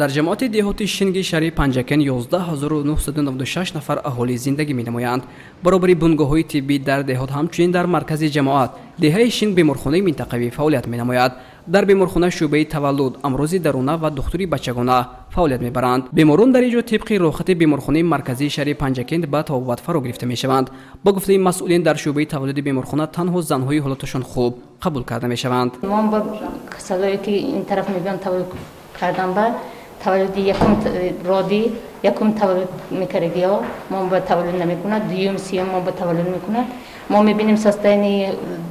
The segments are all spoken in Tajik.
дар ҷамоати деҳоти шинги шаҳри панҷакен 11996 нафар аҳолӣ зиндагӣ менамоянд. Баробари бунгоҳҳои тиббӣ дар деҳот ҳамчунин дар маркази ҷамоат деҳаи шинг беморхонаи минтақавӣ фаъолият менамояд. Дар беморхона шӯъбаи таваллуд амрози даруна ва духтури бачагона фаъолият мебаранд. Беморон дар ин ҷо тибқи рӯйхати беморхонаи марказии шаҳри панҷакент ба табобат фаро гирифта мешаванд. Ба гуфтаи масъулин дар шӯъбаи таваллуди беморхона танҳо занҳои ҳолаташон хуб қабул карда мешаванд. Таваллуди якум роди якум таваллуд تولد یکم رادی یکم تولد می‌کرد یا ما به تولد نمی‌کند. دویم سیم ما به تولد می‌کند. ما می‌بینیم ساستین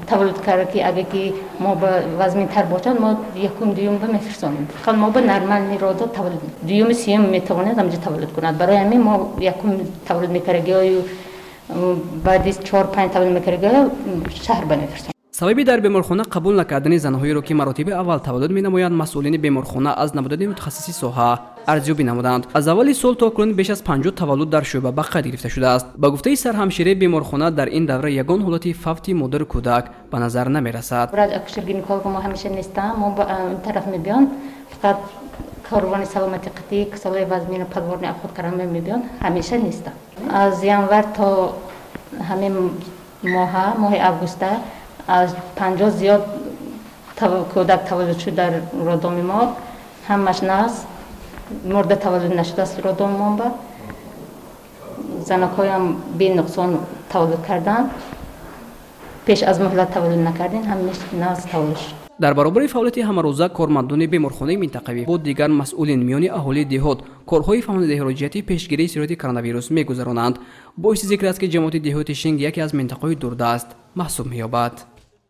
تولد کرده که اگه که ما به وزمی تر باشند ما یکم دویم به میفرسانیم فقط خب ما به نرمال رادا تولد دویم سیم می‌تواند همجا تولد کند برای همین ما یکم تولد می‌کرد یا بعد از چهار پنج تولد می‌کرد یا شهر بنفرسانیم сабаби дар беморхона қабул накардани занҳоеро ки маротиби аввал таваллуд менамоянд масъулини беморхона аз набудани мутахассиси соҳа арзёбӣ намуданд. Аз аввали сол то акнун беш аз панҷо таваллуд дар шӯъба ба қайд гирифта шудааст? Ба гуфтаи сарҳамшираи беморхона дар ин давра ягон ҳолати фавти модару кӯдак ба назар намерасад. Корувони саломати қатӣ касалои вазмину подворни ахуд карама мебиён. Ҳамеша неста аз январ то ҳамин моҳа моҳи августа аз панҷоҳ зиёд кӯдак таваллуд шуд дар родоми мо. Ҳамаш нағз мурда таваллуд нашудааст родоми мо ба. Занакҳоям бенуқсон таваллуд карданд. Пеш аз муҳлат таваллуд накардин ҳамаш нағз таваллуд шуд. Дар баробари фаъолияти ҳамарӯза кормандони беморхонаи минтақавӣ бо дигар масъулин миёни аҳолии деҳот корҳои фаҳмонидеҳиро ҷиҳати пешгирии сирояти коронавирус мегузаронанд. Боиси зикр аст ки ҷамоати деҳоти шинг яке аз минтақаҳои дурдаст маҳсуб меёбад